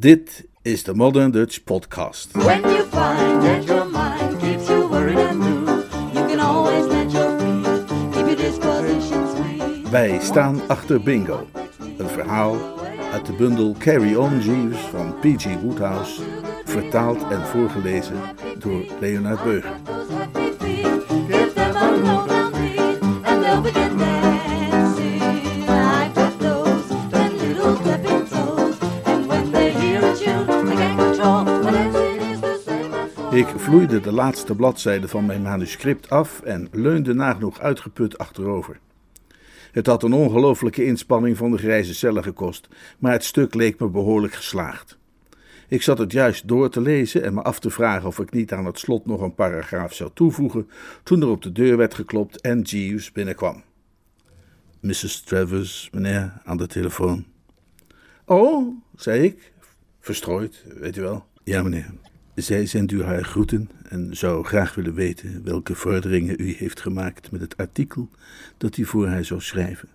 Dit is de Modern Dutch Podcast. When you find that your mind keeps you worried and blue, you can always let your feet keep your. Wij staan achter Bingo. Een verhaal uit de bundel Carry On Jeeves van P.G. Woodhouse, vertaald en voorgelezen door Leonard Beuger. Vloeide de laatste bladzijde van mijn manuscript af en leunde nagenoeg uitgeput achterover. Het had een ongelooflijke inspanning van de grijze cellen gekost, maar het stuk leek me behoorlijk geslaagd. Ik zat het juist door te lezen en me af te vragen of ik niet aan het slot nog een paragraaf zou toevoegen, toen er op de deur werd geklopt en Jeeves binnenkwam. Mrs. Travers, meneer, aan de telefoon. Oh, zei ik, verstrooid, weet u wel. Ja, meneer. Zij zendt u haar groeten en zou graag willen weten welke vorderingen u heeft gemaakt met het artikel dat u voor haar zou schrijven.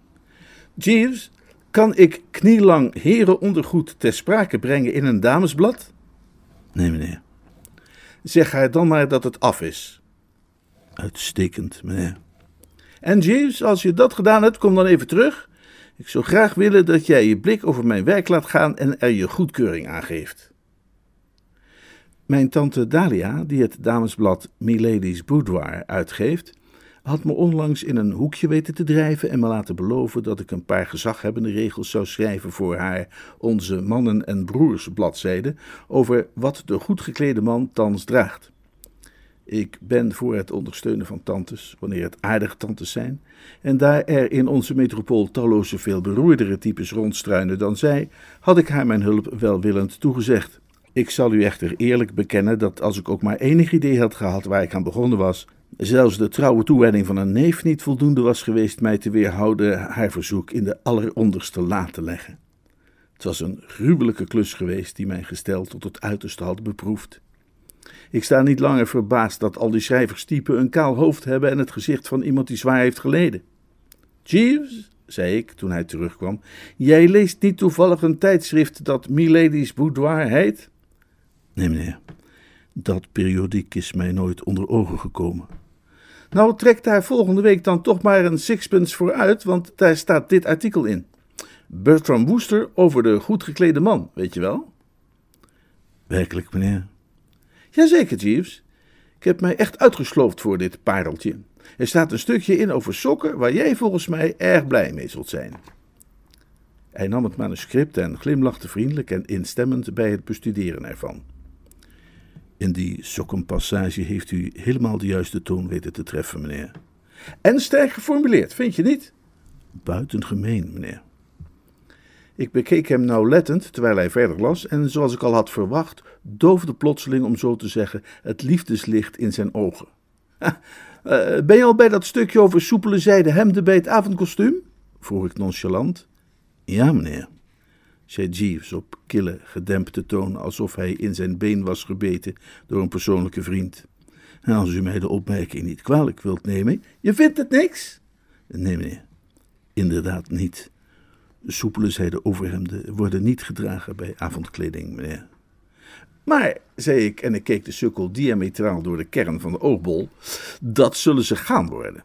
Jeeves, kan ik knielang herenondergoed ter sprake brengen in een damesblad? Nee, meneer. Zeg haar dan maar dat het af is. Uitstekend, meneer. En Jeeves, als je dat gedaan hebt, kom dan even terug. Ik zou graag willen dat jij je blik over mijn werk laat gaan en er je goedkeuring aan geeft. Mijn tante Dalia, die het damesblad Milady's Boudoir uitgeeft, had me onlangs in een hoekje weten te drijven en me laten beloven dat ik een paar gezaghebbende regels zou schrijven voor haar Onze Mannen en Broers bladzijde over wat de goed geklede man thans draagt. Ik ben voor het ondersteunen van tantes, wanneer het aardige tantes zijn. En daar er in onze metropool talloze veel beroerdere types rondstruinen dan zij, had ik haar mijn hulp welwillend toegezegd. Ik zal u echter eerlijk bekennen dat als ik ook maar enig idee had gehad waar ik aan begonnen was, zelfs de trouwe toewijding van een neef niet voldoende was geweest mij te weerhouden haar verzoek in de alleronderste la te leggen. Het was een gruwelijke klus geweest die mijn gestel tot het uiterste had beproefd. Ik sta niet langer verbaasd dat al die schrijverstypen een kaal hoofd hebben en het gezicht van iemand die zwaar heeft geleden. Jeeves, zei ik toen hij terugkwam, jij leest niet toevallig een tijdschrift dat Milady's Boudoir heet? Nee, meneer. Dat periodiek is mij nooit onder ogen gekomen. Nou, trek daar volgende week dan toch maar een sixpence voor uit, want daar staat dit artikel in. Bertram Wooster over de goed geklede man, weet je wel? Werkelijk, meneer. Jazeker, Jeeves. Ik heb mij echt uitgesloofd voor dit pareltje. Er staat een stukje in over sokken waar jij volgens mij erg blij mee zult zijn. Hij nam het manuscript en glimlachte vriendelijk en instemmend bij het bestuderen ervan. In die sokkenpassage heeft u helemaal de juiste toon weten te treffen, meneer. En sterk geformuleerd, vind je niet? Buitengemeen, meneer. Ik bekeek hem nauwlettend terwijl hij verder las en zoals ik al had verwacht, doofde plotseling, om zo te zeggen, het liefdeslicht in zijn ogen. Eh, ben je al bij dat stukje over soepele zijde hemden bij het avondkostuum? vroeg ik nonchalant. Ja, meneer, zei Jeeves op kille, gedempte toon, alsof hij in zijn been was gebeten door een persoonlijke vriend. En als u mij de opmerking niet kwalijk wilt nemen, je vindt het niks? Nee, meneer, inderdaad niet. Soepele zijde overhemden worden niet gedragen bij avondkleding, meneer. Maar, zei ik, en ik keek de sukkel diametraal door de kern van de oogbol, dat zullen ze gaan worden.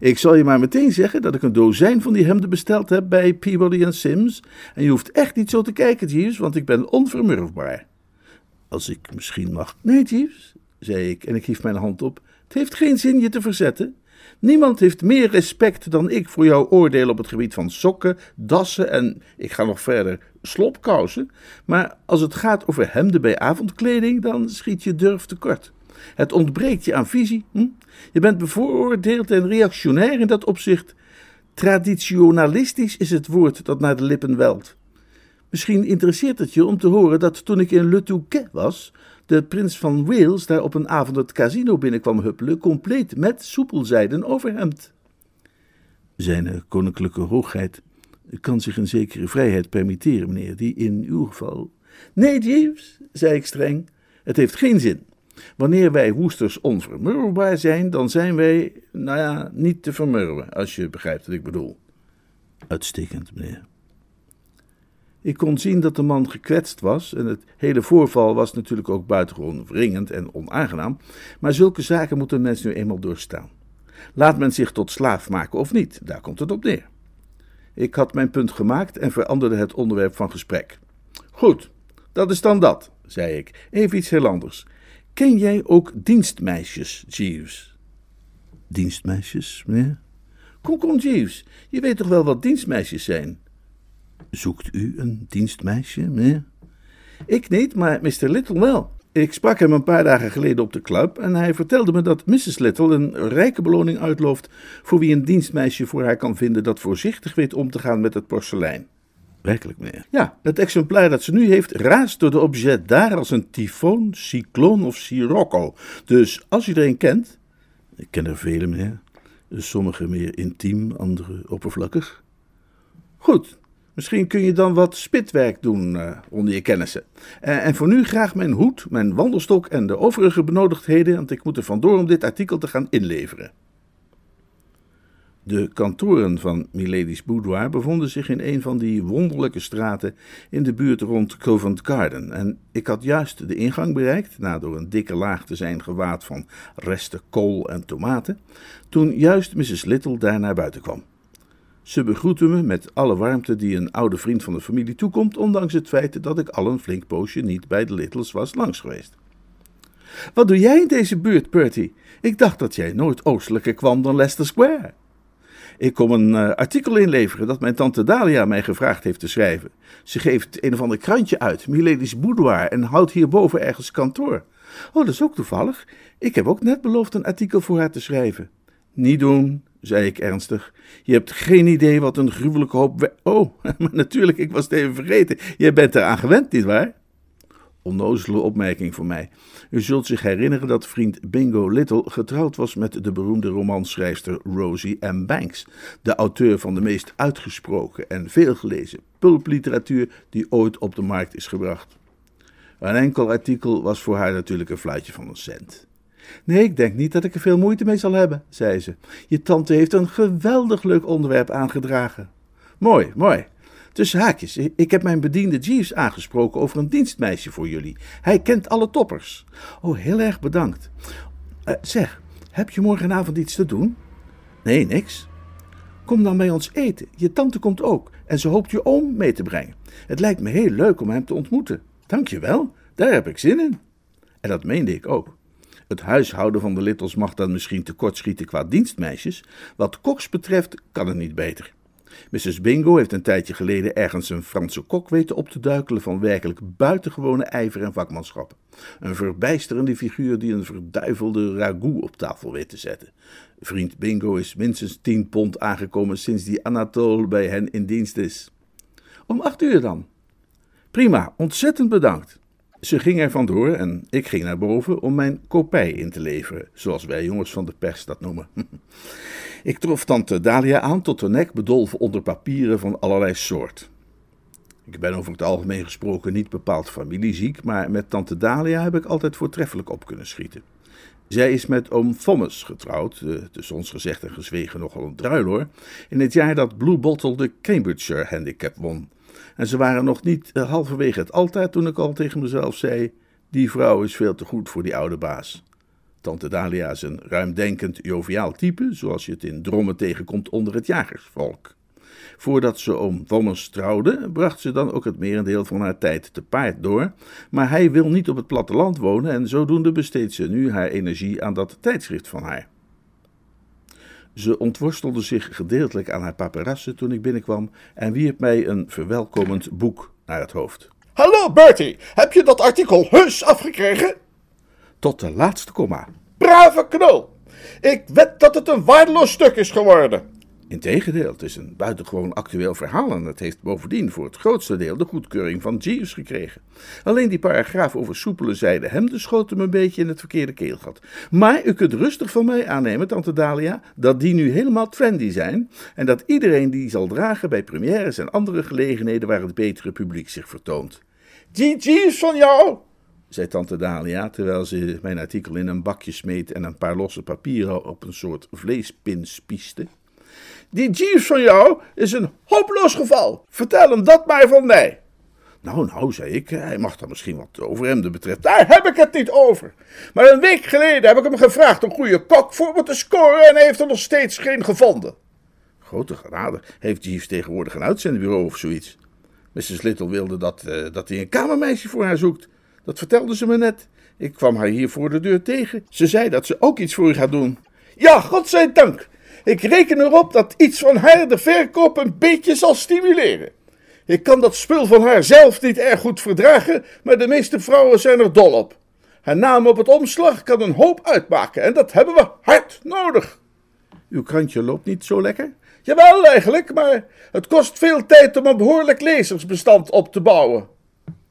Ik zal je maar meteen zeggen dat ik een dozijn van die hemden besteld heb bij Peabody Sims. En je hoeft echt niet zo te kijken, Jeeves, want ik ben onvermurfbaar. Als ik misschien mag. Nee, Jeeves, zei ik en ik hief mijn hand op. Het heeft geen zin je te verzetten. Niemand heeft meer respect dan ik voor jouw oordeel op het gebied van sokken, dassen en, ik ga nog verder, slopkousen. Maar als het gaat over hemden bij avondkleding, dan schiet je durf tekort. Het ontbreekt je aan visie. Hm? Je bent bevooroordeeld en reactionair in dat opzicht. Traditionalistisch is het woord dat naar de lippen welt. Misschien interesseert het je om te horen dat toen ik in Le Touquet was, de prins van Wales daar op een avond het casino binnenkwam huppelen, compleet met soepelzijden overhemd. Zijn koninklijke hoogheid kan zich een zekere vrijheid permitteren, meneer, die in uw geval. Nee, Jeeves, zei ik streng, het heeft geen zin. Wanneer wij woesters onvermurwbaar zijn, dan zijn wij, nou ja, niet te vermurwen, als je begrijpt wat ik bedoel. Uitstekend, meneer. Ik kon zien dat de man gekwetst was en het hele voorval was natuurlijk ook buitengewoon wringend en onaangenaam, maar zulke zaken moet een mens nu eenmaal doorstaan. Laat men zich tot slaaf maken of niet, daar komt het op neer. Ik had mijn punt gemaakt en veranderde het onderwerp van gesprek. Goed, dat is dan dat, zei ik. Even iets heel anders. Ken jij ook dienstmeisjes, Jeeves? Dienstmeisjes, meneer? Kom, kom, Jeeves. Je weet toch wel wat dienstmeisjes zijn? Zoekt u een dienstmeisje, meneer? Ik niet, maar Mr. Little wel. Ik sprak hem een paar dagen geleden op de club en hij vertelde me dat Mrs. Little een rijke beloning uitlooft voor wie een dienstmeisje voor haar kan vinden dat voorzichtig weet om te gaan met het porselein. Werkelijk? Ja, het exemplaar dat ze nu heeft raast door de objet daar als een tyfoon, cycloon of sirocco. Dus als u er een kent... Ik ken er vele, meneer. Sommige meer intiem, andere oppervlakkig. Goed, misschien kun je dan wat spitwerk doen eh, onder je kennissen. Eh, en voor nu graag mijn hoed, mijn wandelstok en de overige benodigdheden, want ik moet er vandoor om dit artikel te gaan inleveren. De kantoren van Milady's Boudoir bevonden zich in een van die wonderlijke straten in de buurt rond Covent Garden. En ik had juist de ingang bereikt, na door een dikke laag te zijn gewaad van resten kool en tomaten, toen juist Mrs. Little daar naar buiten kwam. Ze begroette me met alle warmte die een oude vriend van de familie toekomt, ondanks het feit dat ik al een flink poosje niet bij de Littles was langs geweest. Wat doe jij in deze buurt, Bertie? Ik dacht dat jij nooit oostelijker kwam dan Leicester Square. Ik kom een uh, artikel inleveren dat mijn tante Dalia mij gevraagd heeft te schrijven. Ze geeft een of ander krantje uit, Milady's Boudoir, en houdt hierboven ergens kantoor. Oh, dat is ook toevallig. Ik heb ook net beloofd een artikel voor haar te schrijven. Niet doen, zei ik ernstig. Je hebt geen idee wat een gruwelijke hoop. Oh, maar natuurlijk, ik was het even vergeten. Jij bent eraan gewend, nietwaar? Onnozele opmerking voor mij. U zult zich herinneren dat vriend Bingo Little getrouwd was met de beroemde romanschrijfster Rosie M. Banks, de auteur van de meest uitgesproken en veelgelezen pulpliteratuur die ooit op de markt is gebracht. Een enkel artikel was voor haar natuurlijk een fluitje van een cent. Nee, ik denk niet dat ik er veel moeite mee zal hebben, zei ze. Je tante heeft een geweldig leuk onderwerp aangedragen. Mooi, mooi. Tussen haakjes, ik heb mijn bediende Jeeves aangesproken over een dienstmeisje voor jullie. Hij kent alle toppers. Oh, heel erg bedankt. Uh, zeg, heb je morgenavond iets te doen? Nee, niks. Kom dan bij ons eten. Je tante komt ook en ze hoopt je oom mee te brengen. Het lijkt me heel leuk om hem te ontmoeten. Dank je wel, daar heb ik zin in. En dat meende ik ook. Het huishouden van de Littles mag dan misschien tekortschieten qua dienstmeisjes. Wat koks betreft kan het niet beter. Mrs. Bingo heeft een tijdje geleden ergens een Franse kok weten op te duikelen van werkelijk buitengewone ijver en vakmanschap. Een verbijsterende figuur die een verduivelde ragout op tafel weet te zetten. Vriend Bingo is minstens tien pond aangekomen sinds die Anatole bij hen in dienst is. Om acht uur dan. Prima, ontzettend bedankt. Ze ging er vandoor en ik ging naar boven om mijn kopij in te leveren, zoals wij jongens van de pers dat noemen. ik trof tante Dalia aan tot de nek, bedolven onder papieren van allerlei soort. Ik ben over het algemeen gesproken niet bepaald familieziek, maar met tante Dalia heb ik altijd voortreffelijk op kunnen schieten. Zij is met oom Thomas getrouwd, tussen ons gezegd en gezwegen nogal een druiloor, in het jaar dat Blue Bottle de Cambridgeshire Handicap won. En ze waren nog niet uh, halverwege het altaar toen ik al tegen mezelf zei: Die vrouw is veel te goed voor die oude baas. Tante Dalia is een ruimdenkend, joviaal type, zoals je het in drommen tegenkomt onder het jagersvolk. Voordat ze oom Thomas trouwde, bracht ze dan ook het merendeel van haar tijd te paard door, maar hij wil niet op het platteland wonen en zodoende besteedt ze nu haar energie aan dat tijdschrift van haar. Ze ontworstelde zich gedeeltelijk aan haar paparassen toen ik binnenkwam en wierp mij een verwelkomend boek naar het hoofd. Hallo Bertie, heb je dat artikel heus afgekregen? Tot de laatste komma. Brave knul! Ik wed dat het een waardeloos stuk is geworden. Integendeel, het is een buitengewoon actueel verhaal en het heeft bovendien voor het grootste deel de goedkeuring van Jeeves gekregen. Alleen die paragraaf over soepele zijde hemden schoot hem een beetje in het verkeerde keelgat. Maar u kunt rustig van mij aannemen, tante Dalia, dat die nu helemaal trendy zijn en dat iedereen die zal dragen bij premières en andere gelegenheden waar het betere publiek zich vertoont. Die Jeeves van jou, zei tante Dalia, terwijl ze mijn artikel in een bakje smeet en een paar losse papieren op een soort vleespin spieste. Die Jeeves van jou is een hopeloos geval. Vertel hem dat maar van mij. Nou, nou, zei ik, hij mag dan misschien wat overhemden betreft. Daar heb ik het niet over. Maar een week geleden heb ik hem gevraagd een goede kok voor me te scoren en hij heeft er nog steeds geen gevonden. Grote genade, heeft Jeeves tegenwoordig een uitzendbureau of zoiets? Mrs. Little wilde dat, eh, dat hij een kamermeisje voor haar zoekt. Dat vertelde ze me net. Ik kwam haar hier voor de deur tegen. Ze zei dat ze ook iets voor u gaat doen. Ja, godzijdank. Ik reken erop dat iets van haar de verkoop een beetje zal stimuleren. Ik kan dat spul van haar zelf niet erg goed verdragen, maar de meeste vrouwen zijn er dol op. Haar naam op het omslag kan een hoop uitmaken en dat hebben we hard nodig. Uw krantje loopt niet zo lekker? Jawel, eigenlijk, maar het kost veel tijd om een behoorlijk lezersbestand op te bouwen.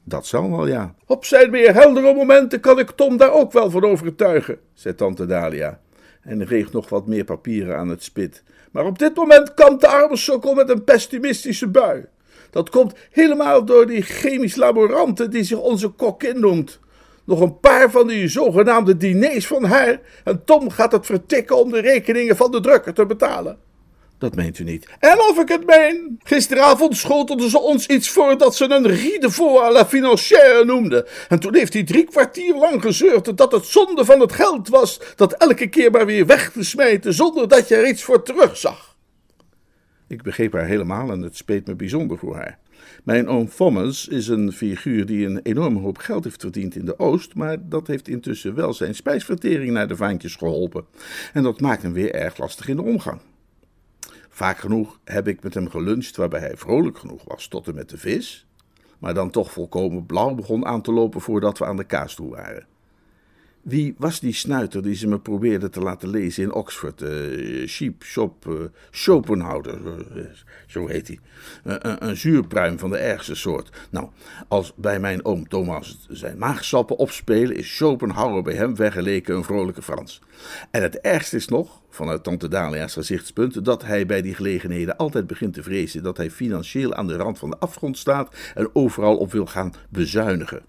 Dat zal wel, ja. Op zijn meer heldere momenten kan ik Tom daar ook wel van overtuigen, zei tante Dalia. En reeg nog wat meer papieren aan het spit. Maar op dit moment kampt de arme sokkel met een pessimistische bui. Dat komt helemaal door die chemisch laborante die zich onze kokkin noemt. Nog een paar van die zogenaamde diners van haar en Tom gaat het vertikken om de rekeningen van de drukker te betalen. Dat meent u niet. En of ik het meen. Gisteravond schotelden ze ons iets voor dat ze een Riedevaux à la financière noemden. En toen heeft hij drie kwartier lang gezeurd dat het zonde van het geld was dat elke keer maar weer weg te smijten zonder dat je er iets voor terugzag. Ik begreep haar helemaal en het speet me bijzonder voor haar. Mijn oom Thomas is een figuur die een enorme hoop geld heeft verdiend in de Oost, maar dat heeft intussen wel zijn spijsvertering naar de vaantjes geholpen. En dat maakt hem weer erg lastig in de omgang. Vaak genoeg heb ik met hem geluncht waarbij hij vrolijk genoeg was tot en met de vis, maar dan toch volkomen blauw begon aan te lopen voordat we aan de kaas toe waren. Wie was die snuiter die ze me probeerde te laten lezen in Oxford? Uh, Sheep Shop uh, Schopenhauer, uh, zo heet hij. een, een zuurpruim van de ergste soort. Nou, als bij mijn oom Thomas zijn maagsappen opspelen, is Schopenhauer bij hem vergeleken een vrolijke Frans. En het ergste is nog, vanuit tante Dalia's gezichtspunt, dat hij bij die gelegenheden altijd begint te vrezen dat hij financieel aan de rand van de afgrond staat en overal op wil gaan bezuinigen.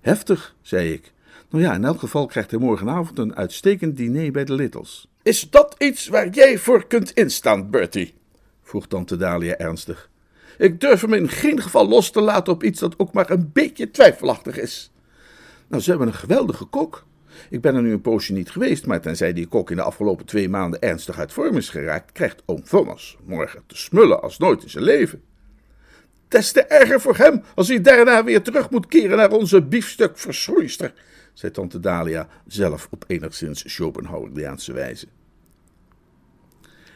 Heftig, zei ik. Nou ja, in elk geval krijgt hij morgenavond een uitstekend diner bij de Littles. Is dat iets waar jij voor kunt instaan, Bertie? vroeg tante Dalia ernstig. Ik durf hem in geen geval los te laten op iets dat ook maar een beetje twijfelachtig is. Nou, ze hebben een geweldige kok. Ik ben er nu een poosje niet geweest, maar tenzij die kok in de afgelopen twee maanden ernstig uit vorm is geraakt, krijgt oom Thomas morgen te smullen als nooit in zijn leven. Des te erger voor hem als hij daarna weer terug moet keren naar onze biefstuk verschroeister, zei tante Dalia, zelf op enigszins Schopenhaueriaanse wijze.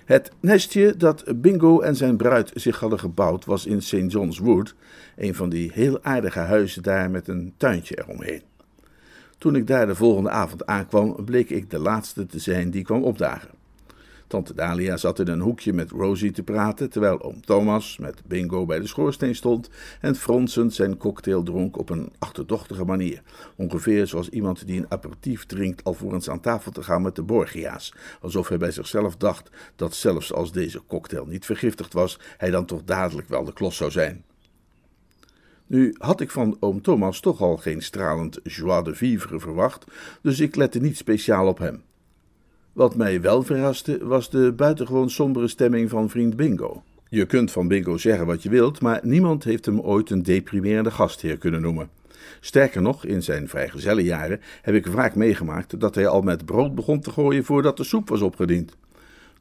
Het nestje dat Bingo en zijn bruid zich hadden gebouwd was in St. John's Wood, een van die heel aardige huizen daar met een tuintje eromheen. Toen ik daar de volgende avond aankwam, bleek ik de laatste te zijn die kwam opdagen. Tante Dalia zat in een hoekje met Rosie te praten, terwijl oom Thomas met Bingo bij de schoorsteen stond en fronsend zijn cocktail dronk op een achterdochtige manier. Ongeveer zoals iemand die een aperitief drinkt alvorens aan tafel te gaan met de Borgia's. Alsof hij bij zichzelf dacht dat zelfs als deze cocktail niet vergiftigd was, hij dan toch dadelijk wel de klos zou zijn. Nu had ik van oom Thomas toch al geen stralend joie de vivre verwacht, dus ik lette niet speciaal op hem. Wat mij wel verraste was de buitengewoon sombere stemming van vriend Bingo. Je kunt van Bingo zeggen wat je wilt, maar niemand heeft hem ooit een deprimerende gastheer kunnen noemen. Sterker nog, in zijn vrijgezellenjaren heb ik vaak meegemaakt dat hij al met brood begon te gooien voordat de soep was opgediend.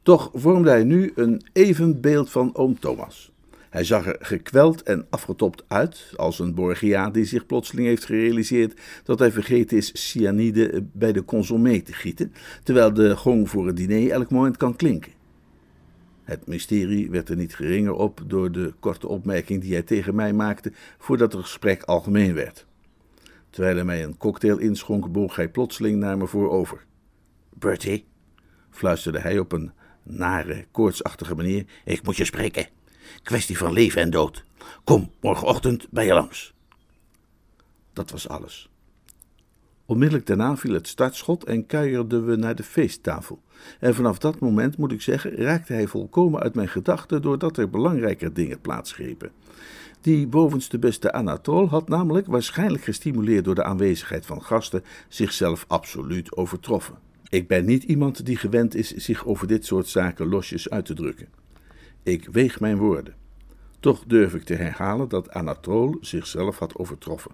Toch vormde hij nu een even beeld van oom Thomas. Hij zag er gekweld en afgetopt uit, als een Borgia die zich plotseling heeft gerealiseerd dat hij vergeten is cyanide bij de consommé te gieten, terwijl de gong voor het diner elk moment kan klinken. Het mysterie werd er niet geringer op door de korte opmerking die hij tegen mij maakte voordat het gesprek algemeen werd. Terwijl hij mij een cocktail inschonk, boog hij plotseling naar me voorover. Bertie, fluisterde hij op een nare, koortsachtige manier, ik moet je spreken. Kwestie van leven en dood. Kom morgenochtend bij je langs. Dat was alles. Onmiddellijk daarna viel het startschot en kuierden we naar de feesttafel. En vanaf dat moment, moet ik zeggen, raakte hij volkomen uit mijn gedachten doordat er belangrijker dingen plaatsgrepen. Die bovenste beste Anatol had namelijk, waarschijnlijk gestimuleerd door de aanwezigheid van gasten, zichzelf absoluut overtroffen. Ik ben niet iemand die gewend is zich over dit soort zaken losjes uit te drukken. Ik weeg mijn woorden. Toch durf ik te herhalen dat Anatole zichzelf had overtroffen.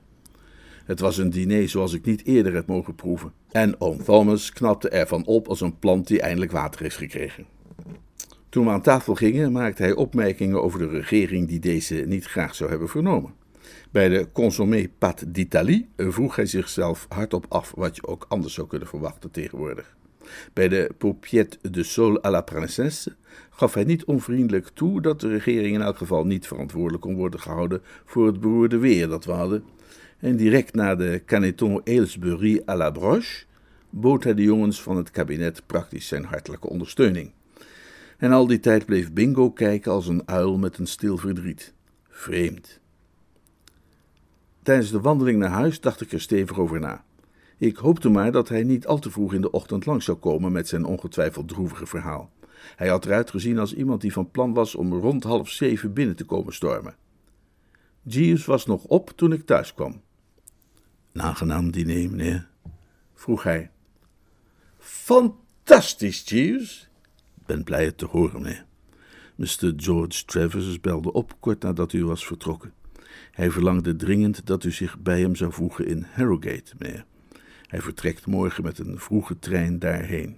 Het was een diner zoals ik niet eerder heb mogen proeven. En oom Thomas knapte ervan op als een plant die eindelijk water heeft gekregen. Toen we aan tafel gingen, maakte hij opmerkingen over de regering die deze niet graag zou hebben vernomen. Bij de consommé pâte d'Italie vroeg hij zichzelf hardop af wat je ook anders zou kunnen verwachten tegenwoordig. Bij de paupiette de sol à la princesse gaf hij niet onvriendelijk toe dat de regering in elk geval niet verantwoordelijk kon worden gehouden voor het beroerde weer dat we hadden. En direct na de Caneton Aylesbury à la broche bood hij de jongens van het kabinet praktisch zijn hartelijke ondersteuning. En al die tijd bleef Bingo kijken als een uil met een stil verdriet. Vreemd. Tijdens de wandeling naar huis dacht ik er stevig over na. Ik hoopte maar dat hij niet al te vroeg in de ochtend langs zou komen met zijn ongetwijfeld droevige verhaal. Hij had eruit gezien als iemand die van plan was om rond half zeven binnen te komen stormen. Jeeves was nog op toen ik thuis kwam. Een aangenaam diner, meneer? vroeg hij. Fantastisch, Jeeves. Ben blij het te horen, meneer. Mr. George Travers belde op kort nadat u was vertrokken. Hij verlangde dringend dat u zich bij hem zou voegen in Harrogate, meneer. Hij vertrekt morgen met een vroege trein daarheen.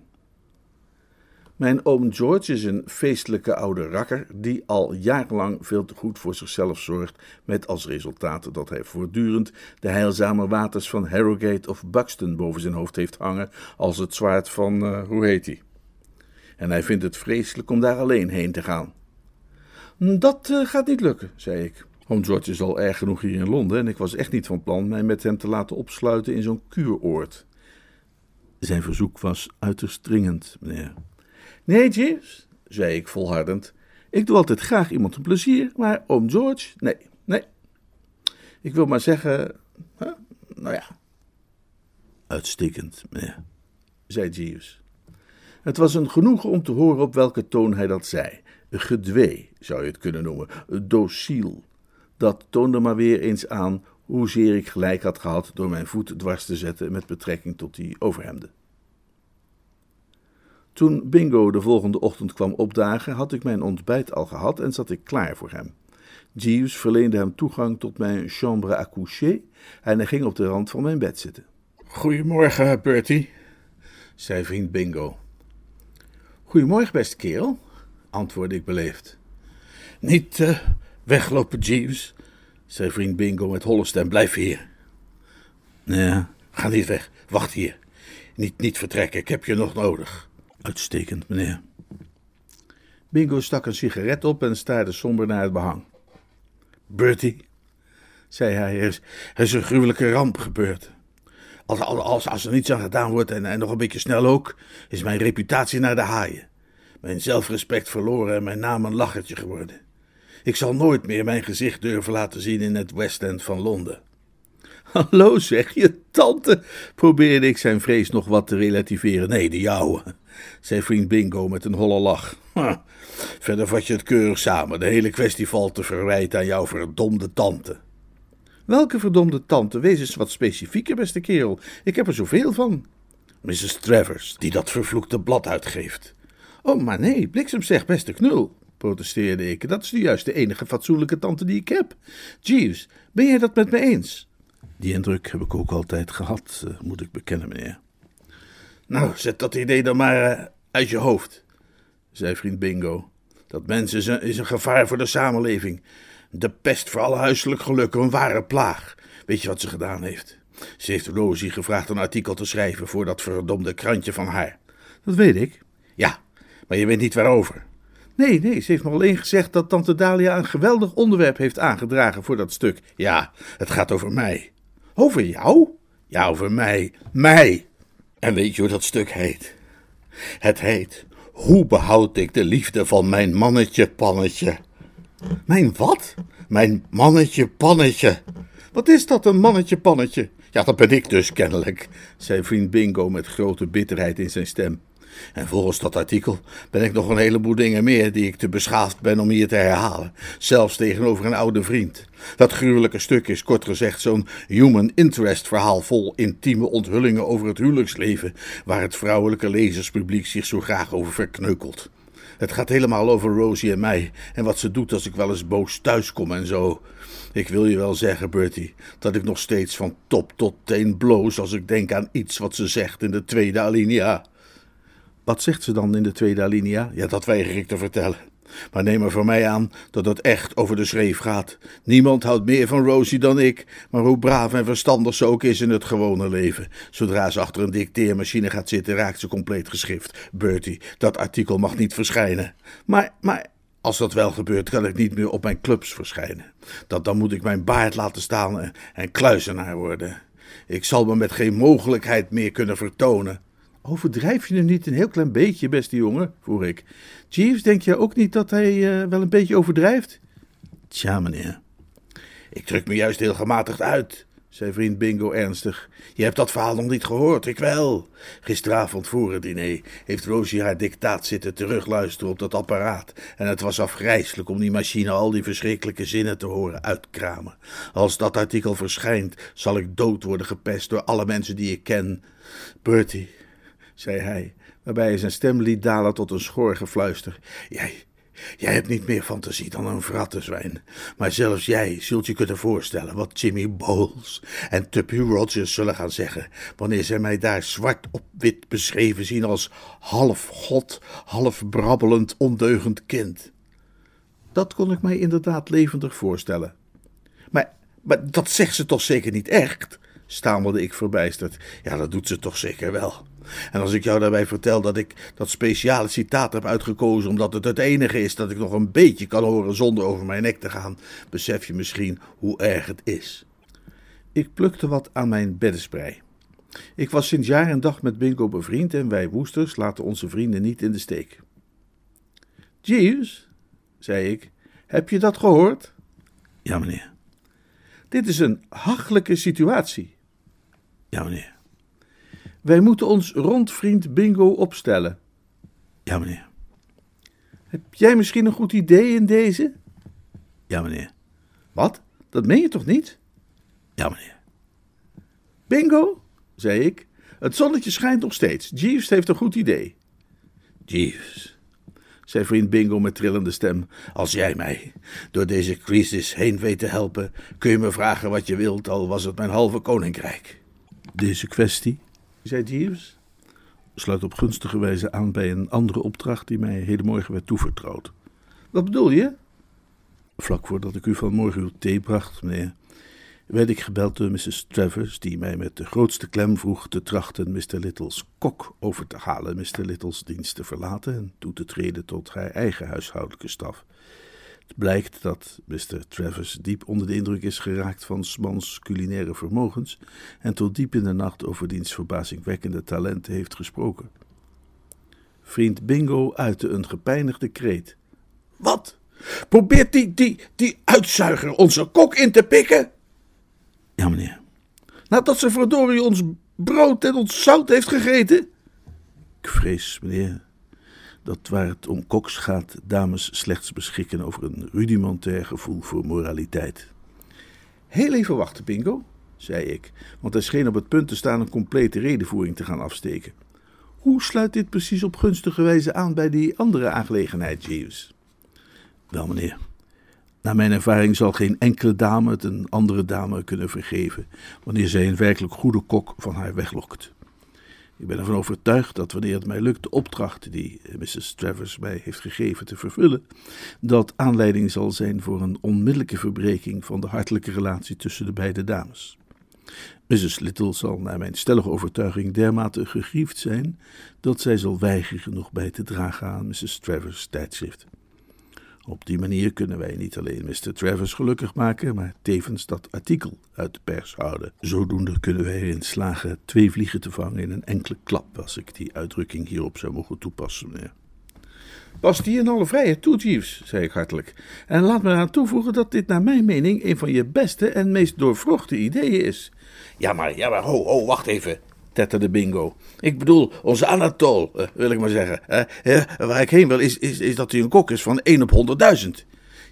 Mijn oom George is een feestelijke oude rakker die al jarenlang veel te goed voor zichzelf zorgt, met als resultaat dat hij voortdurend de heilzame waters van Harrogate of Buxton boven zijn hoofd heeft hangen als het zwaard van, uh, hoe heet hij? En hij vindt het vreselijk om daar alleen heen te gaan. Dat uh, gaat niet lukken, zei ik. Oom George is al erg genoeg hier in Londen en ik was echt niet van plan mij met hem te laten opsluiten in zo'n kuuroord. Zijn verzoek was uiterst dringend, meneer. Nee, James, zei ik volhardend. Ik doe altijd graag iemand een plezier, maar oom George, nee, nee. Ik wil maar zeggen, nou ja. Uitstekend, meneer, zei Jeeves. Het was een genoegen om te horen op welke toon hij dat zei. Gedwee, zou je het kunnen noemen, dociel. Dat toonde maar weer eens aan hoezeer ik gelijk had gehad door mijn voet dwars te zetten met betrekking tot die overhemden. Toen Bingo de volgende ochtend kwam opdagen, had ik mijn ontbijt al gehad en zat ik klaar voor hem. Jeeves verleende hem toegang tot mijn chambre à coucher en hij ging op de rand van mijn bed zitten. Goedemorgen, Bertie, zei vriend Bingo. Goedemorgen, beste kerel, antwoordde ik beleefd. Niet uh, weglopen, Jeeves, zei vriend Bingo met holle stem. Blijf hier. Nee, ga niet weg. Wacht hier. Niet, niet vertrekken, ik heb je nog nodig. Uitstekend, meneer. Bingo stak een sigaret op en staarde somber naar het behang. Bertie, zei hij, er is, er is een gruwelijke ramp gebeurd. Als, als, als er niets aan gedaan wordt en, en nog een beetje snel ook, is mijn reputatie naar de haaien. Mijn zelfrespect verloren en mijn naam een lachertje geworden. Ik zal nooit meer mijn gezicht durven laten zien in het West End van Londen. Hallo, zeg je tante, probeerde ik zijn vrees nog wat te relativeren. Nee, de jouwe, zei vriend Bingo met een holle lach. Verder vat je het keurig samen. De hele kwestie valt te verwijten aan jouw verdomde tante. Welke verdomde tante? Wees eens wat specifieker, beste kerel. Ik heb er zoveel van. Mrs. Travers, die dat vervloekte blad uitgeeft. Oh, maar nee, bliksem zegt beste knul, protesteerde ik. Dat is nu juist de enige fatsoenlijke tante die ik heb. Jeeves, ben jij dat met me eens? Die indruk heb ik ook altijd gehad, uh, moet ik bekennen, meneer. Nou, zet dat idee dan maar uh, uit je hoofd, zei vriend Bingo. Dat mens is een, is een gevaar voor de samenleving. De pest voor alle huiselijk geluk, een ware plaag. Weet je wat ze gedaan heeft? Ze heeft Rosie gevraagd een artikel te schrijven voor dat verdomde krantje van haar. Dat weet ik. Ja, maar je weet niet waarover. Nee, nee, ze heeft me alleen gezegd dat tante Dalia een geweldig onderwerp heeft aangedragen voor dat stuk. Ja, het gaat over mij. Over jou? Ja, over mij. Mij. En weet je hoe dat stuk heet? Het heet Hoe behoud ik de liefde van mijn mannetje pannetje? Mijn wat? Mijn mannetje pannetje. Wat is dat, een mannetje pannetje? Ja, dat ben ik dus kennelijk, zei vriend Bingo met grote bitterheid in zijn stem. En volgens dat artikel ben ik nog een heleboel dingen meer die ik te beschaafd ben om hier te herhalen, zelfs tegenover een oude vriend. Dat gruwelijke stuk is kort gezegd zo'n human interest verhaal vol intieme onthullingen over het huwelijksleven, waar het vrouwelijke lezerspubliek zich zo graag over verkneukelt. Het gaat helemaal over Rosie en mij en wat ze doet als ik wel eens boos thuis kom en zo. Ik wil je wel zeggen, Bertie, dat ik nog steeds van top tot teen bloos als ik denk aan iets wat ze zegt in de tweede alinea. Wat zegt ze dan in de tweede alinea? Ja, dat weiger ik te vertellen. Maar neem er voor mij aan dat het echt over de schreef gaat. Niemand houdt meer van Rosie dan ik, maar hoe braaf en verstandig ze ook is in het gewone leven. Zodra ze achter een dicteermachine gaat zitten, raakt ze compleet geschrift. Bertie, dat artikel mag niet verschijnen. Maar, maar, als dat wel gebeurt, kan ik niet meer op mijn clubs verschijnen. Dat, dan moet ik mijn baard laten staan en, en kluizenaar worden. Ik zal me met geen mogelijkheid meer kunnen vertonen. Overdrijf je nu niet een heel klein beetje, beste jongen? vroeg ik. Jeeves, denk je ook niet dat hij eh, wel een beetje overdrijft? Tja, meneer. Ik druk me juist heel gematigd uit, zei vriend Bingo ernstig. Je hebt dat verhaal nog niet gehoord, ik wel. Gisteravond voor het diner heeft Rosie haar dictaat zitten terugluisteren op dat apparaat. En het was afgrijselijk om die machine al die verschrikkelijke zinnen te horen uitkramen. Als dat artikel verschijnt, zal ik dood worden gepest door alle mensen die ik ken. Bertie, zei hij, waarbij hij zijn stem liet dalen tot een schor gefluister. Jij, jij hebt niet meer fantasie dan een vrattenzwijn. Maar zelfs jij zult je kunnen voorstellen wat Jimmy Bowles en Tuppy Rogers zullen gaan zeggen, wanneer zij mij daar zwart op wit beschreven zien als half god, half brabbelend, ondeugend kind. Dat kon ik mij inderdaad levendig voorstellen. Maar, maar dat zegt ze toch zeker niet echt? stamelde ik verbijsterd. Ja, dat doet ze toch zeker wel. En als ik jou daarbij vertel dat ik dat speciale citaat heb uitgekozen omdat het het enige is dat ik nog een beetje kan horen zonder over mijn nek te gaan, besef je misschien hoe erg het is. Ik plukte wat aan mijn beddensprei. Ik was sinds jaar en dag met Bingo bevriend en wij woesters laten onze vrienden niet in de steek. Jeeves, zei ik, heb je dat gehoord? Ja, meneer. Dit is een hachelijke situatie. Ja, meneer. Wij moeten ons rond vriend Bingo opstellen. Ja, meneer. Heb jij misschien een goed idee in deze? Ja, meneer. Wat? Dat meen je toch niet? Ja, meneer. Bingo, zei ik. Het zonnetje schijnt nog steeds. Jeeves heeft een goed idee. Jeeves, zei vriend Bingo met trillende stem, als jij mij door deze crisis heen weet te helpen, kun je me vragen wat je wilt, al was het mijn halve koninkrijk. Deze kwestie, zei Jeeves, sluit op gunstige wijze aan bij een andere opdracht die mij hedenmorgen werd toevertrouwd. Wat bedoel je? Vlak voordat ik u vanmorgen uw thee bracht, meneer, werd ik gebeld door Mrs. Travers, die mij met de grootste klem vroeg te trachten Mr. Little's kok over te halen, Mr. Little's dienst te verlaten en toe te treden tot haar eigen huishoudelijke staf. Het blijkt dat Mr. Travers diep onder de indruk is geraakt van Smans culinaire vermogens en tot diep in de nacht over diens verbazingwekkende talenten heeft gesproken. Vriend Bingo uitte een gepijnigde kreet. Wat? Probeert die, die, die uitzuiger onze kok in te pikken? Ja, meneer. Nadat ze verdorie ons brood en ons zout heeft gegeten? Ik vrees, meneer, dat waar het om koks gaat, dames slechts beschikken over een rudimentair gevoel voor moraliteit. Heel even wachten, Bingo, zei ik, want hij scheen op het punt te staan een complete redenvoering te gaan afsteken. Hoe sluit dit precies op gunstige wijze aan bij die andere aangelegenheid, Jeeves? Wel, meneer, naar mijn ervaring zal geen enkele dame het een andere dame kunnen vergeven, wanneer zij een werkelijk goede kok van haar weglokt. Ik ben ervan overtuigd dat wanneer het mij lukt de opdracht die Mrs. Travers mij heeft gegeven te vervullen, dat aanleiding zal zijn voor een onmiddellijke verbreking van de hartelijke relatie tussen de beide dames. Mrs. Little zal naar mijn stellige overtuiging dermate gegriefd zijn dat zij zal weigeren nog bij te dragen aan Mrs. Travers' tijdschrift. Op die manier kunnen wij niet alleen Mr. Travers gelukkig maken, maar tevens dat artikel uit de pers houden. Zodoende kunnen wij erin slagen twee vliegen te vangen in een enkele klap, als ik die uitdrukking hierop zou mogen toepassen, meneer. Pas die in alle vrijheid toe, Jeeves, zei ik hartelijk. En laat me eraan toevoegen dat dit naar mijn mening een van je beste en meest doorvrochte ideeën is. Ja, maar, ja, maar, ho, ho, wacht even, tetterde Bingo. Ik bedoel, onze Anatol, eh, wil ik maar zeggen. Waar ik heen wil, is, is, is dat hij een kok is van 1 op 100.000.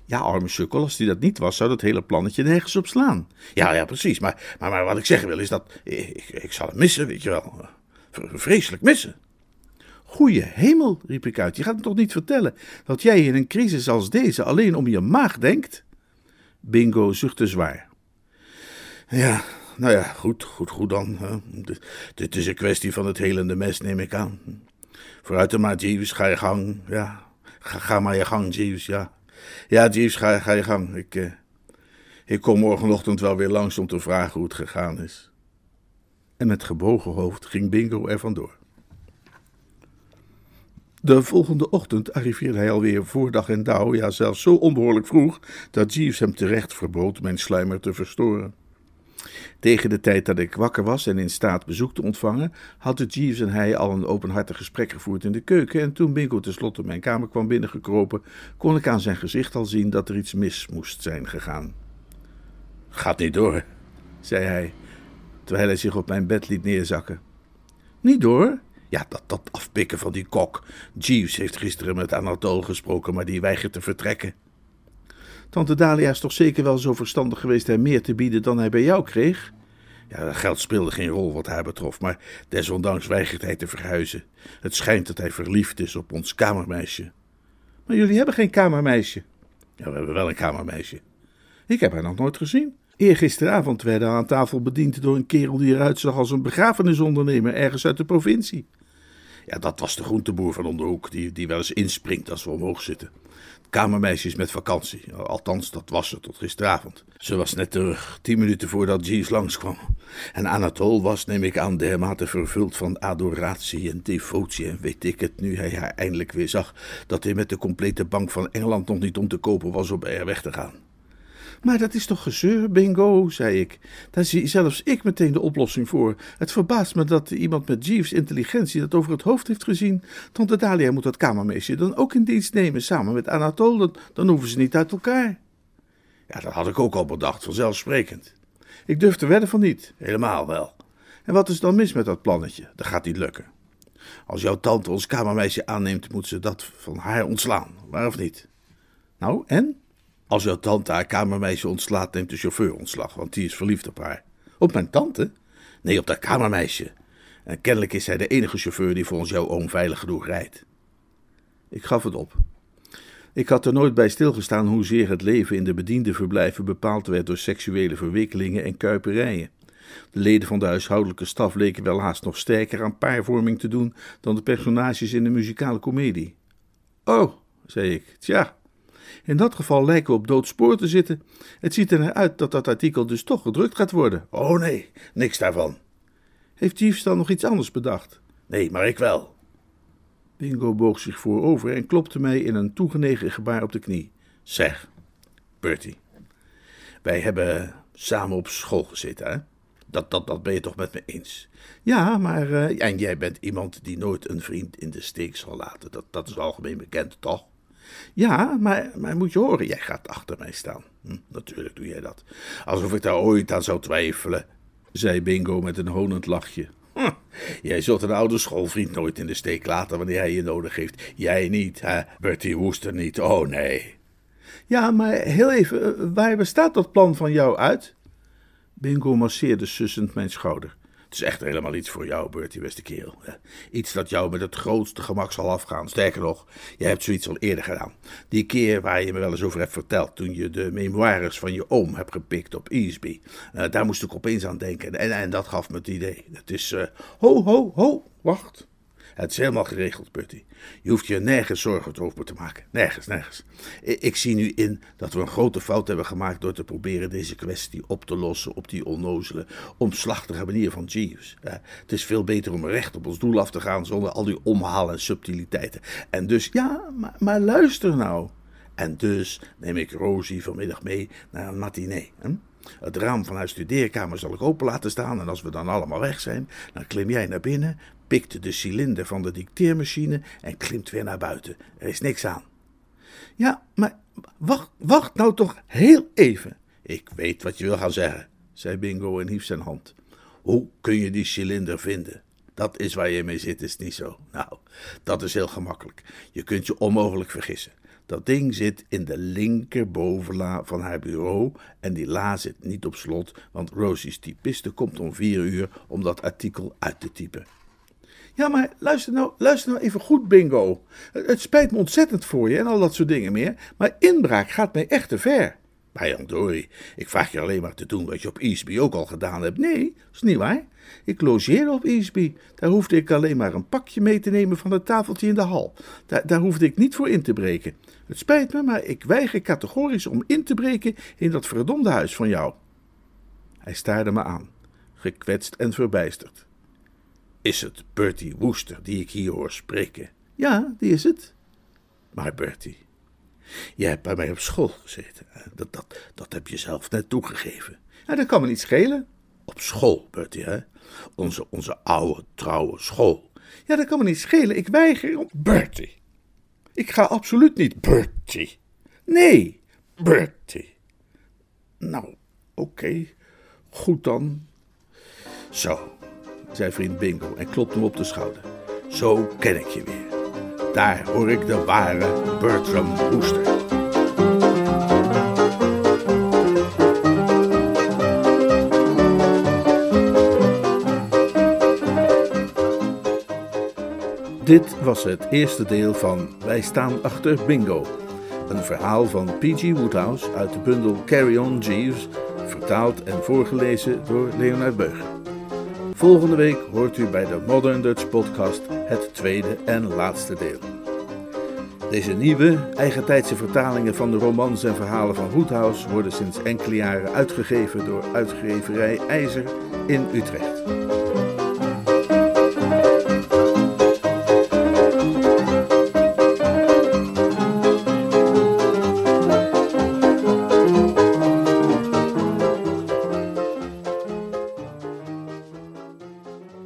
Ja, arme sukkel, als hij dat niet was, zou dat hele plannetje nergens op slaan. Ja, ja, precies. Maar, maar, maar wat ik zeggen wil, is dat ik, ik zal hem missen, weet je wel. Vreselijk missen. Goeie hemel, riep ik uit. Je gaat me toch niet vertellen dat jij in een crisis als deze alleen om je maag denkt? Bingo zuchtte zwaar. Ja, nou ja, goed, goed, goed dan. Dit- is een kwestie van het helende mes, neem ik aan. Vooruit dan maar, Jeeves, ga je gang. Ja, ga, ga maar je gang, Jeeves, ja. Ja, Jeeves, ga, ga je gang. Ik, eh, ik kom morgenochtend wel weer langs om te vragen hoe het gegaan is. En met gebogen hoofd ging Bingo er vandoor. De volgende ochtend arriveerde hij alweer voor dag en dauw, ja zelfs zo onbehoorlijk vroeg, dat Jeeves hem terecht verbood mijn sluimer te verstoren. Tegen de tijd dat ik wakker was en in staat bezoek te ontvangen, hadden Jeeves en hij al een openhartig gesprek gevoerd in de keuken. En toen Bingo tenslotte mijn kamer kwam binnengekropen, kon ik aan zijn gezicht al zien dat er iets mis moest zijn gegaan. Gaat niet door, zei hij, terwijl hij zich op mijn bed liet neerzakken. Niet door? Ja, dat, dat afpikken van die kok. Jeeves heeft gisteren met Anatole gesproken, maar die weigert te vertrekken. Tante Dalia is toch zeker wel zo verstandig geweest hem meer te bieden dan hij bij jou kreeg? Ja, dat geld speelde geen rol wat haar betrof, maar desondanks weigert hij te verhuizen. Het schijnt dat hij verliefd is op ons kamermeisje. Maar jullie hebben geen kamermeisje. Ja, we hebben wel een kamermeisje. Ik heb haar nog nooit gezien. Eergisteravond werden we aan tafel bediend door een kerel die eruit zag als een begrafenisondernemer ergens uit de provincie. Ja, dat was de groenteboer van om de hoek, die, die wel eens inspringt als we omhoog zitten. Het kamermeisje is met vakantie, althans dat was ze tot gisteravond. Ze was net terug, tien minuten voordat Jeeves langskwam. En Anatole was, neem ik aan, dermate vervuld van adoratie en devotie en weet ik het, nu hij haar eindelijk weer zag, dat hij met de complete bank van Engeland nog niet om te kopen was om haar weg te gaan. Maar dat is toch gezeur, bingo, zei ik. Daar zie zelfs ik meteen de oplossing voor. Het verbaast me dat iemand met Jeeves' intelligentie dat over het hoofd heeft gezien. Tante Dalia moet dat kamermeisje dan ook in dienst nemen, samen met Anatole. Dan, hoeven ze niet uit elkaar. Ja, dat had ik ook al bedacht, vanzelfsprekend. Ik durf te wedden van niet, helemaal wel. En wat is dan mis met dat plannetje? Dat gaat niet lukken. Als jouw tante ons kamermeisje aanneemt, moet ze dat van haar ontslaan, waar of niet? Nou, en? Als jouw tante haar kamermeisje ontslaat, neemt de chauffeur ontslag, want die is verliefd op haar. Op mijn tante? Nee, op dat kamermeisje. En kennelijk is hij de enige chauffeur die volgens jouw oom veilig genoeg rijdt. Ik gaf het op. Ik had er nooit bij stilgestaan hoezeer het leven in de bediendenverblijven bepaald werd door seksuele verwikkelingen en kuiperijen. De leden van de huishoudelijke staf leken wel haast nog sterker aan paarvorming te doen dan de personages in de muzikale komedie. Oh, zei ik, tja, in dat geval lijken we op doodspoor te zitten. Het ziet er naar uit dat dat artikel dus toch gedrukt gaat worden. Oh nee, niks daarvan. Heeft Jeeves dan nog iets anders bedacht? Nee, maar ik wel. Bingo boog zich voorover en klopte mij in een toegenegen gebaar op de knie. Zeg, Bertie, wij hebben samen op school gezeten, hè? Dat, dat, dat ben je toch met me eens? Ja, maar. eh, en jij bent iemand die nooit een vriend in de steek zal laten. Dat, dat is algemeen bekend, toch? Ja, maar, maar moet je horen, jij gaat achter mij staan. Hm, natuurlijk doe jij dat. Alsof ik daar ooit aan zou twijfelen, zei Bingo met een honend lachje. Hm, jij zult een oude schoolvriend nooit in de steek laten wanneer hij je nodig heeft. Jij niet, hè? Bertie Woester niet. Oh nee. Ja, maar heel even, eh, waar bestaat dat plan van jou uit? Bingo masseerde sussend mijn schouder. Het is echt helemaal iets voor jou, Bertie, beste kerel. Iets dat jou met het grootste gemak zal afgaan. Sterker nog, jij hebt zoiets al eerder gedaan. Die keer waar je me wel eens over hebt verteld, toen je de memoires van je oom hebt gepikt op Easby. Eh, daar moest ik opeens aan denken en, en dat gaf me het idee. Het is, eh, ho, ho, ho, wacht. Het is helemaal geregeld, Bertie. Je hoeft je nergens zorgen over te maken. Nergens, nergens. Ik zie nu in dat we een grote fout hebben gemaakt door te proberen deze kwestie op te lossen op die onnozele, omslachtige manier van Jeeves. Het is veel beter om recht op ons doel af te gaan zonder al die omhalen en subtiliteiten. En dus, ja, maar, maar luister nou. En dus neem ik Rosie vanmiddag mee naar een matinee. Hè? Het raam van haar studeerkamer zal ik open laten staan en als we dan allemaal weg zijn, dan klim jij naar binnen, pikt de cilinder van de dicteermachine en klimt weer naar buiten. Er is niks aan. Ja, maar wacht, wacht nou toch heel even. Ik weet wat je wil gaan zeggen, zei Bingo en hief zijn hand. Hoe kun je die cilinder vinden? Dat is waar je mee zit, is niet zo. Nou, dat is heel gemakkelijk. Je kunt je onmogelijk vergissen. Dat ding zit in de linkerbovenla van haar bureau en die la zit niet op slot, want Rosie's typiste komt om vier uur om dat artikel uit te typen. Ja, maar luister nou, luister nou even goed, Bingo. Het, spijt me ontzettend voor je en al dat soort dingen meer, maar inbraak gaat mij echt te ver. Dory, ik vraag je alleen maar te doen wat je op Eastby ook al gedaan hebt. Nee, dat is niet waar. Ik logeerde op Eastby. Daar hoefde ik alleen maar een pakje mee te nemen van het tafeltje in de hal. Daar, daar hoefde ik niet voor in te breken. Het spijt me, maar ik weiger categorisch om in te breken in dat verdomde huis van jou. Hij staarde me aan, gekwetst en verbijsterd. Is het Bertie Woester die ik hier hoor spreken? Ja, die is het. Maar Bertie, je hebt bij mij op school gezeten. Dat, dat, dat heb je zelf net toegegeven. Ja, dat kan me niet schelen. Op school, Bertie, hè? Onze, onze oude, trouwe school. Ja, dat kan me niet schelen. Ik weiger om... Bertie. Ik ga absoluut niet... Bertie. Nee, Bertie. Nou, oké. Goed dan. Zo, zei vriend Bingo en klopte hem op de schouder. Zo ken ik je weer. Daar hoor ik de ware Bertram Wooster. Dit was het eerste deel van Wij staan achter Bingo. Een verhaal van P.G. Woodhouse uit de bundel Carry On Jeeves, vertaald en voorgelezen door Leonard Beug. Volgende week hoort u bij de Modern Dutch Podcast het tweede en laatste deel. Deze nieuwe, eigentijdse vertalingen van de romans en verhalen van Woodhouse worden sinds enkele jaren uitgegeven door uitgeverij IJzer in Utrecht.